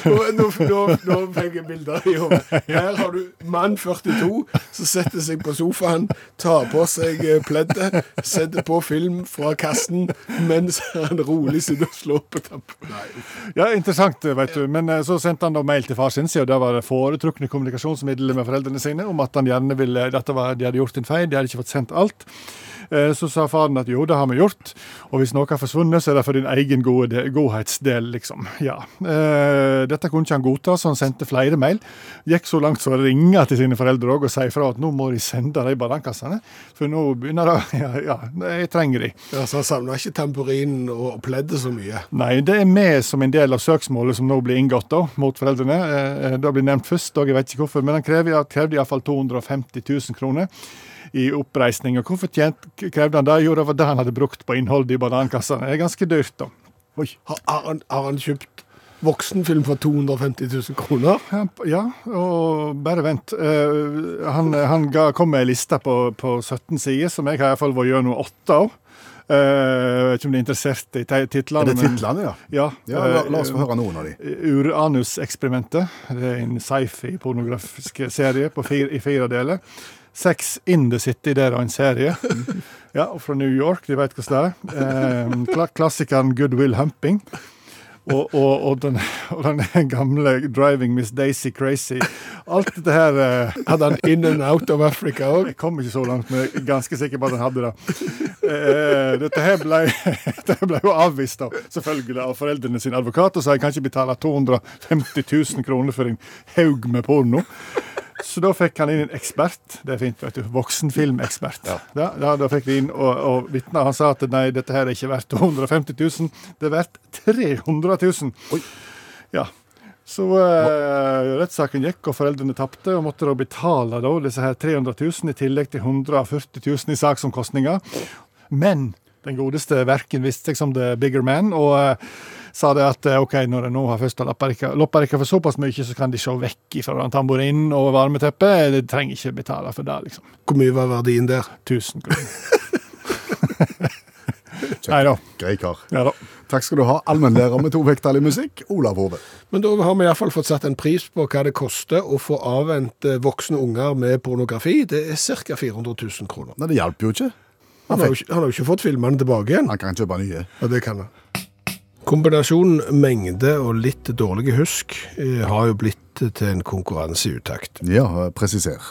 Nå, nå, nå, fikk jeg bilder i hodet. Her har du mann 42 som setter seg på sofaen, tar på seg eh, pleddet, setter på film fra kassen mens han rolig sitter og slår på tampen. Ja, interessant, vet du. Men eh, så sendte han da mail til far sin, og det var det foretrukne kommunikasjonsmiddelet med foreldrene sine, om at han gjerne ville, dette var, de hadde gjort en feil, de hadde ikke fått sendt alt. Eh, Så sa faren at jo, det har vi gjort, og hvis noe har forsvunnet, så er det for din egen gode godhetsdel, liksom. Ja. Eh, Dette kunne ikke han godta, så han sendte flere mail. Gikk så langt som å ringe til sine foreldre og si fra at nå må de sende de banankassene, for nå begynner det Ja, ja jeg trenger de. Ja, så Han savna ikke tamburinen og pleddet så mye. Nei, det er med som en del av søksmålet som nå blir inngått da, mot foreldrene. Eh, Det blir nevnt først, og jeg vet ikke hvorfor, men han krevde iallfall 250 000 kroner i oppreisning. Og hvorfor tjent, krevde han det? Jo, det var det han hadde brukt på innholdet i banankassene. Det er ganske dyrt, da. Oi. Har, han, har han kjøpt voksenfilm for 250 000 kroner? Ja, og bare vent. Uh, han han ga, kom med ei liste på, på 17 sider, som jeg har iallfall vært gjennom åtte av. Eh, Jeg vet ikke om du er interessert i titlene. Er det titlene, ja? Ja, Ja, la, eh, la oss få høre noen av de. Uranus-eksperimentet. Det er en sci-fi-pornografisk serie på fire, i fire deler. Sex in the City, det er en serie. Ja, og fra New York, de vet hvordan det er. Eh, kla klassikeren Good Will Humping. Og, og, og, den, og den gamle Driving Miss Daisy Crazy. Alt dette her eh, Hadde han In and Out of Africa òg? jeg kom ikke så langt, men jeg er ganske sikker på at han hadde det. Eh, dette her ble, dette ble jo avvist da, selvfølgelig av foreldrene sine advokater, sa jeg kan ikke betale 250 000 kroner for en haug med porno. Så da fikk han inn en ekspert. Det er fint, vet du. Voksenfilmekspert. Ja. Da, da fikk de inn, og, og vitna. han sa at nei, dette her er ikke verdt 250 000, det er verdt 300 000. Oi. Ja. Så eh, rettssaken gikk, og foreldrene tapte, og måtte da betale da, disse her 300 000 i tillegg til 140 000 i saksomkostninger. Men den godeste verken viste seg som the bigger man, og eh, sa det at eh, ok, når de nå har først loppa dere for såpass mye, så kan de se vekk fra tamburinen og varmeteppet. De trenger ikke betale for det, liksom. Hvor mye var verdien der? 1000 kroner. Nei da. Grei kar. Ja da. Takk skal du ha, allmennlærer med to vekttall i musikk, Olav Hove. Men da har vi iallfall fått satt en pris på hva det koster å få avvent eh, voksne unger med pornografi. Det er ca. 400 000 kroner. Nei, det hjalp jo ikke. Han har jo ikke, han har jo ikke fått filmene tilbake igjen. Han kan kjøpe nye. Ja, det kan han. Kombinasjonen mengde og litt dårlige husk eh, har jo blitt til en konkurranse i utakt. Ja, presiser.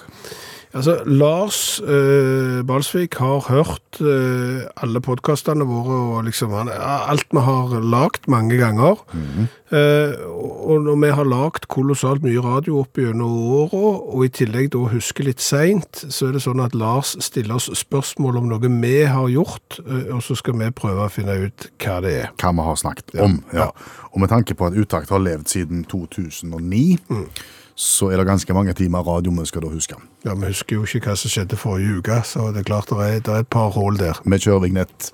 Altså, Lars eh, Balsvik har hørt eh, alle podkastene våre og liksom han, alt vi har lagd mange ganger. eh, og når vi har lagd kolossalt mye radio opp gjennom åra, og i tillegg da husker litt seint, så er det sånn at Lars stiller oss spørsmål om noe vi har gjort, eh, og så skal vi prøve å finne ut hva det er. Hva vi har snakket om. Ja. Og med tanke på at Utakt har levd siden 2009, så er det ganske mange timer radio vi skal da huske. Ja, Vi husker jo ikke hva som skjedde forrige uke, så det er klart det er, det er et par hull der. Vi kjører vignett.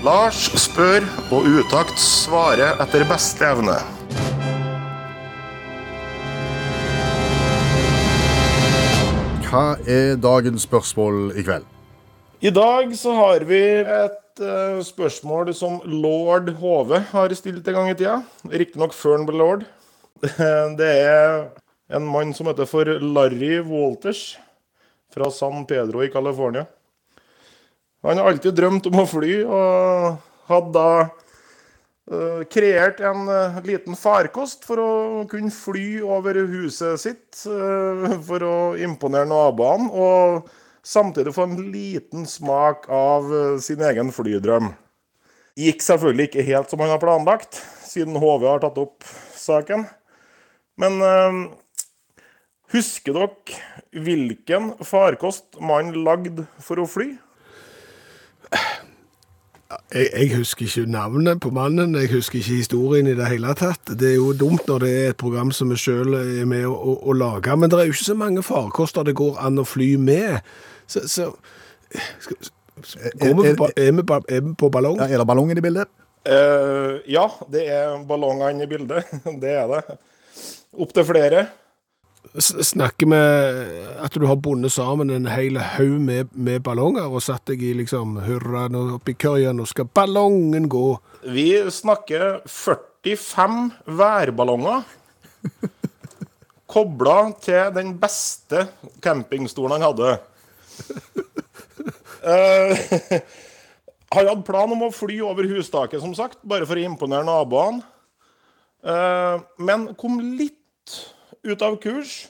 Lars spør, og Utakt svarer etter beste evne. Hva er dagens spørsmål i kveld? I dag så har vi et uh, spørsmål som lord Hove har stilt en gang i tida. Riktignok før han ble lord. Det er en mann som heter for Larry Walters fra San Pedro i California. Han har alltid drømt om å fly, og hadde da eh, kreert en eh, liten farkost for å kunne fly over huset sitt eh, for å imponere naboene. Og samtidig få en liten smak av sin egen flydrøm. Gikk selvfølgelig ikke helt som han har planlagt, siden HV har tatt opp saken. Men eh, husker dere hvilken farkost man lagde for å fly? Jeg, jeg husker ikke navnet på mannen, jeg husker ikke historien i det hele tatt. Det er jo dumt når det er et program som vi sjøl er med å, å, å lage, men det er jo ikke så mange farkoster det går an å fly med. Så, så skal, går vi på, er, vi er vi på ballong? Ja, er det ballongen i bildet? Uh, ja, det er ballongene i bildet. Det er det. Opptil flere. S- Snakker med at du har bundet sammen en hel haug med, med ballonger og satt deg i liksom hurra nå oppi køya, nå skal ballongen gå. Vi snakker 45 værballonger. Kobla til den beste campingstolen han hadde. Eh, han hadde plan om å fly over hustaket, som sagt, bare for å imponere naboene. Eh, men kom litt ut av kurs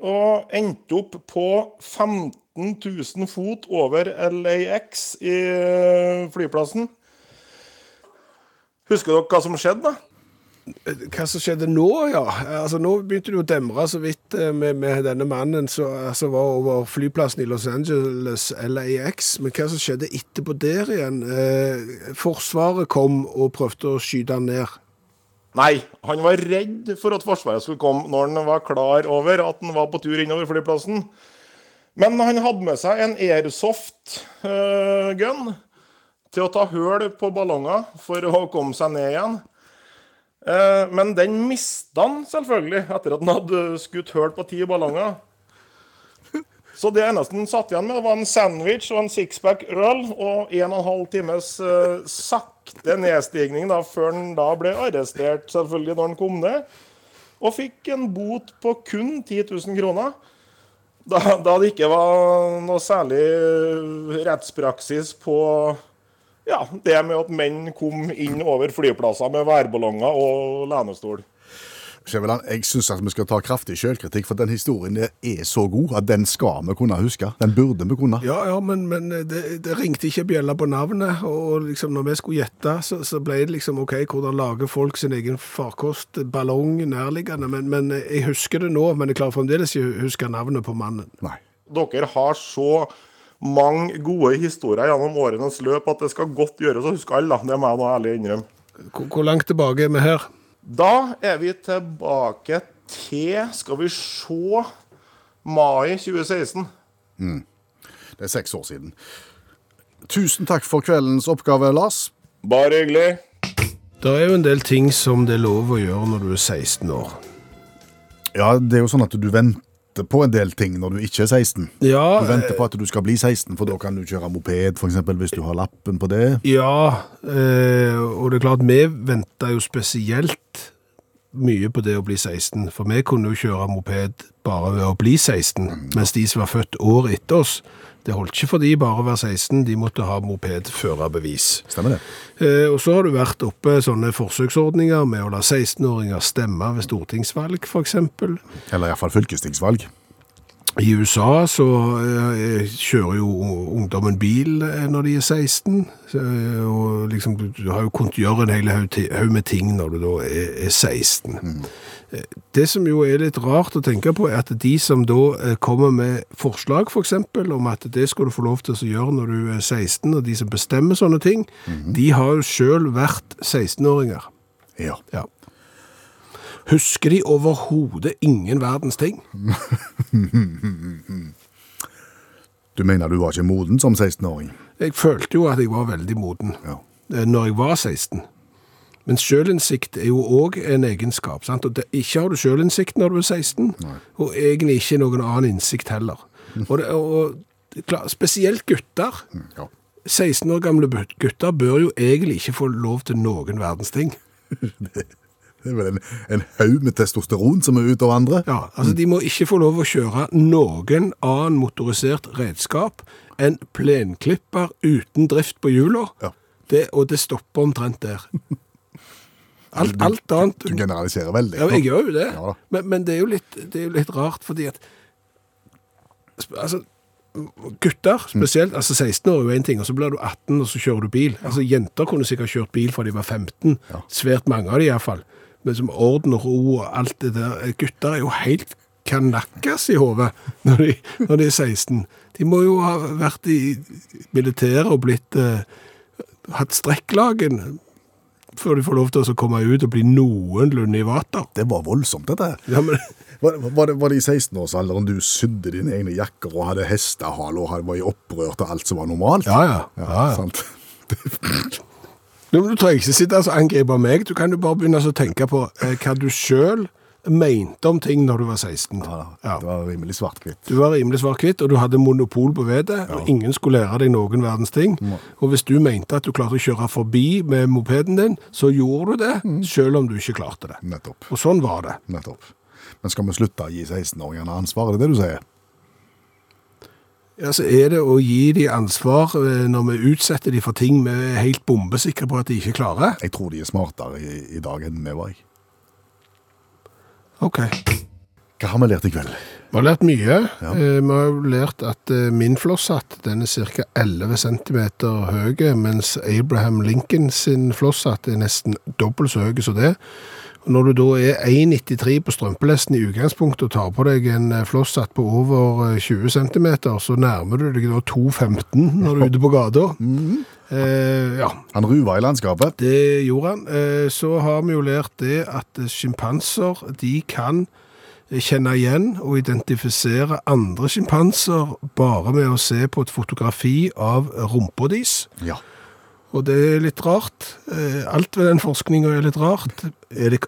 og endte opp på 15 000 fot over LAX i flyplassen. Husker dere hva som skjedde? da? Hva som skjedde nå, ja. Altså, nå begynte det å demre så vidt eh, med, med denne mannen som altså, var over flyplassen i Los Angeles, LAX. Men hva som skjedde etterpå der igjen? Eh, forsvaret kom og prøvde å skyte han ned. Nei, han var redd for at Forsvaret skulle komme når han var klar over at han var på tur innover flyplassen. Men han hadde med seg en airsoft uh, gun til å ta høl på ballonger for å komme seg ned igjen. Uh, men den mista han selvfølgelig etter at han hadde skutt høl på ti ballonger. Så det eneste han satt igjen med, var en sandwich og en sixpack øl og en og en halv times uh, sakte nedstigning da, før han da ble arrestert, selvfølgelig, når han kom ned. Og fikk en bot på kun 10 000 kroner. Da, da det ikke var noe særlig rettspraksis på ja, det med at menn kom inn over flyplasser med værballonger og lenestol. Skjæveland, jeg syns vi skal ta kraftig sjølkritikk, for den historien er så god at den skal vi kunne huske. Den burde vi kunne. Ja, ja, men, men det, det ringte ikke bjella på navnet, og liksom når vi skulle gjette, så, så ble det liksom OK, hvordan lager folk sin egen farkost, ballong nærliggende, men, men jeg husker det nå, men jeg klarer fremdeles ikke å huske navnet på mannen. Nei. Dere har så mange gode historier gjennom årenes løp at det skal godt gjøres å huske alle. Det må jeg nå ærlig innrømme. Hvor, hvor langt tilbake er vi her? Da er vi tilbake til Skal vi se Mai 2016. Det er seks år siden. Tusen takk for kveldens oppgave, Lars. Bare hyggelig. Det er jo en del ting som det er lov å gjøre når du er 16 år. Ja, det er jo sånn at du venter på en del ting når du ikke er 16. Ja, Du venter på at du skal bli 16, for da kan du kjøre moped, for eksempel, hvis du har lappen på det. Ja, eh, og det er klart, vi venter jo spesielt mye på det å bli 16, for vi kunne jo kjøre moped bare ved å bli 16, mens de som var født år etter oss, det holdt ikke for de bare å være 16, de måtte ha mopedførerbevis. Stemmer det? Eh, og så har det vært oppe sånne forsøksordninger med å la 16-åringer stemme ved stortingsvalg, eksempel. Eller iallfall fylkestingsvalg. I USA så eh, kjører jo ungdommen bil eh, når de er 16, eh, og liksom du, har jo kunnet gjøre en hel haug med ting når du da er, er 16. Mm. Det som jo er litt rart å tenke på, er at de som da kommer med forslag, for eksempel, om at det skal du få lov til å gjøre når du er 16, og de som bestemmer sånne ting, de har jo selv vært 16-åringer. Ja. Ja. Husker de overhodet ingen verdens ting? Du mener du var ikke moden som 16-åring? Jeg følte jo at jeg var veldig moden Ja. eh, når jeg var 16. Men sjølinnsikt er jo òg en egenskap. sant? Og det, ikke har du sjølinnsikt når du er 16, og egentlig ikke noen annen innsikt heller. Og, det, og er Spesielt gutter. ja. 16 år gamle gutter bør jo egentlig ikke få lov til noen verdens ting. Det er vel en, en haug med testosteron som er ute av andre? Ja, altså De må ikke få lov å kjøre noen annen motorisert redskap enn plenklipper uten drift på hjula. Ja. Det, og det stopper omtrent der. Alt, alt annet Du generaliserer veldig. Ja, jeg gjør jo det. Ja men, men det, er jo litt, det er jo litt rart, fordi at Altså, gutter spesielt, altså 16 år er jo en ting, og så blir du 18 og så kjører du bil. Altså Jenter kunne sikkert kjørt bil fra de var 15, svært mange av de iallfall. Men som orden og ro og alt det der. Gutter er jo helt kanakkas i hodet når, når de er 16. De må jo ha vært i militæret og blitt eh, hatt strekklagen før de får lov til å komme ut og bli noenlunde i vater. Det var voldsomt, dette. Ja, men Var, var, det, var det i 16-årsalderen du sydde dine egne jakker og hadde hestehale og var i opprør til alt som var normalt? Ja, ja. ja, ja. Sant? Nå, Du trenger ikke sitte og angripe meg, du kan jo bare begynne å tenke på eh, hva du selv mente om ting når du var 16. Ja, det var rimelig svart-hvitt. Du var rimelig svart-hvitt, og du hadde monopol på vedet, og ingen skulle lære deg noen verdens ting. Og hvis du mente at du klarte å kjøre forbi med mopeden din, så gjorde du det, selv om du ikke klarte det. Nettopp. Og sånn var det. Nettopp. Men skal vi slutte å gi 16-åringene ansvar, er det det du sier? Ja, så er det å gi de ansvar eh, når vi utsetter de for ting vi er helt bombesikre på at de ikke klarer. Jeg tror de er smartere i, i dag enn vi var. Ok. Hva har vi lært i kveld? Vi har lært mye. Ja. Vi har lært at eh, min flosshatt den er ca. 11 cm høy, mens Abraham Lincoln sin flosshatt er nesten dobbelt så høy som det. Og når du da er 1,93 på strømpelesten i utgangspunktet og tar på deg en eh, flosshatt på over eh, 20 cm, så nærmer du deg da 2,15 når du er ute på gata. Eh, ja, Han ruva i landskapet. det gjorde han. Eh, Så har vi jo lært det at eh, sjimpanser, de kan eh, kjenne igjen og identifisere andre sjimpanser bare med å se på et fotografi av rumpa deres. Ja. Og det er litt rart. Eh, Alt ved den forskninga er litt rart. Er det,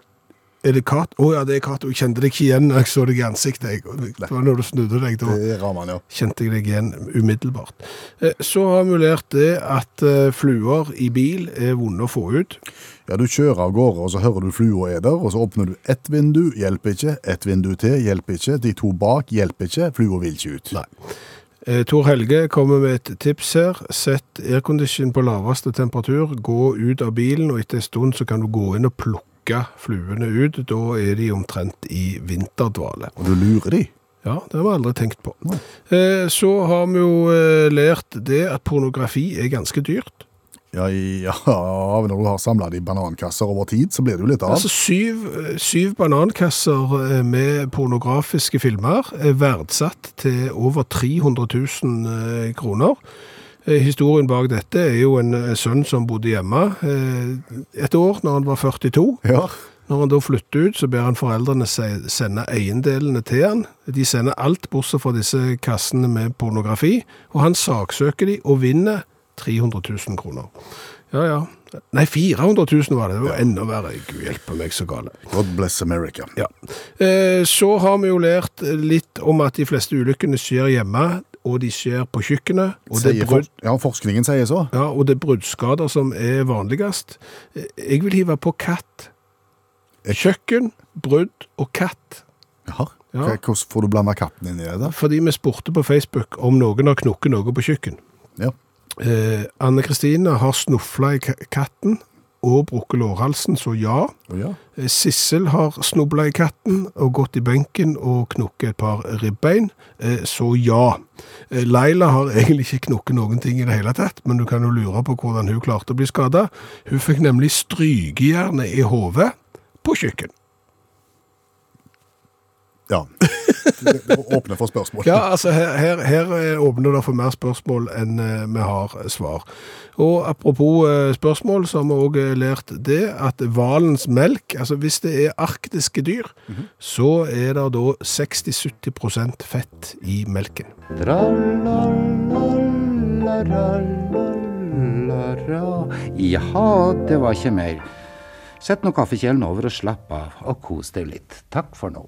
er det Kat? Å ja, det er Cato. Jeg kjente deg ikke igjen når jeg så deg i ansiktet. Jeg- Det var når du snudde deg. da Det ja. kjente jeg deg igjen umiddelbart. Eh, Så har vi lært det at eh, fluer i bil er vonde å få ut. Ja, Du kjører av gårde, og så hører du flua er der, og så åpner du ett vindu, hjelper ikke. Ett vindu til, hjelper ikke. De to bak, hjelper ikke. Flua vil ikke ut. Nei. Eh, Tor Helge kommer med et tips her. Sett aircondition på laveste temperatur, gå ut av bilen, og etter en stund så kan du gå inn og plukke fluene ut. Da er de omtrent i vinterdvale. Og du lurer de. Ja, det har vi aldri tenkt på. Eh, Så har vi jo eh, lært det at pornografi er ganske dyrt. Ja, ja, når du har samla de banankasser over tid, så blir det jo litt av. Altså syv, syv banankasser eh, med pornografiske filmer er verdsatt til over 300 000 eh, kroner. Eh, Historien bak dette er jo en sønn som bodde hjemme et år når han var 42. Ja. Når han da flytter ut, så ber han foreldrene se- sende eiendelene til han. De sender alt bortsett fra disse kassene med pornografi, og han saksøker de og vinner 300 000 kroner. Ja, ja. Nei, 400 000 var det. Det var enda verre. Gud hjelpe meg så gale. God bless America. Ja. Eh, Så har vi jo lært litt om at de fleste ulykkene skjer hjemme, og de skjer på kjøkkenet. Og det, er for, ja, forskningen sier så. ja, og det er bruddskader som er vanligst. Jeg vil hive på katt. Kjøkken, brudd og katt. Jaha. Ja. Hvordan får du blanda katten inn i det? da? Fordi vi spurte på Facebook om noen har knukket noe på kjøkken. Ja. Eh, Anne Kristine har snufla i katten og brukket lårhalsen, så ja. Oh, ja. Eh, Sissel har snubla i katten og gått i benken og knukket et par ribbein, eh, så ja. Eh, Laila har egentlig ikke knukket noen ting i det hele tatt, men du kan jo lure på hvordan hun klarte å bli skada. Hun fikk nemlig strykejernet i hodet på kjøkken. Ja. Det åpner for spørsmål. Ja, altså her, her, her eh, åpner det for mer spørsmål enn eh, vi har svar. Og apropos eh, spørsmål, så har vi også lært det at valens melk, altså hvis det er arktiske dyr, så er det da 60-70% fett i melken. Jaha, det var ikke mer. Sett nå kaffekjelen over og slapp av, og kos deg litt. Takk for nå.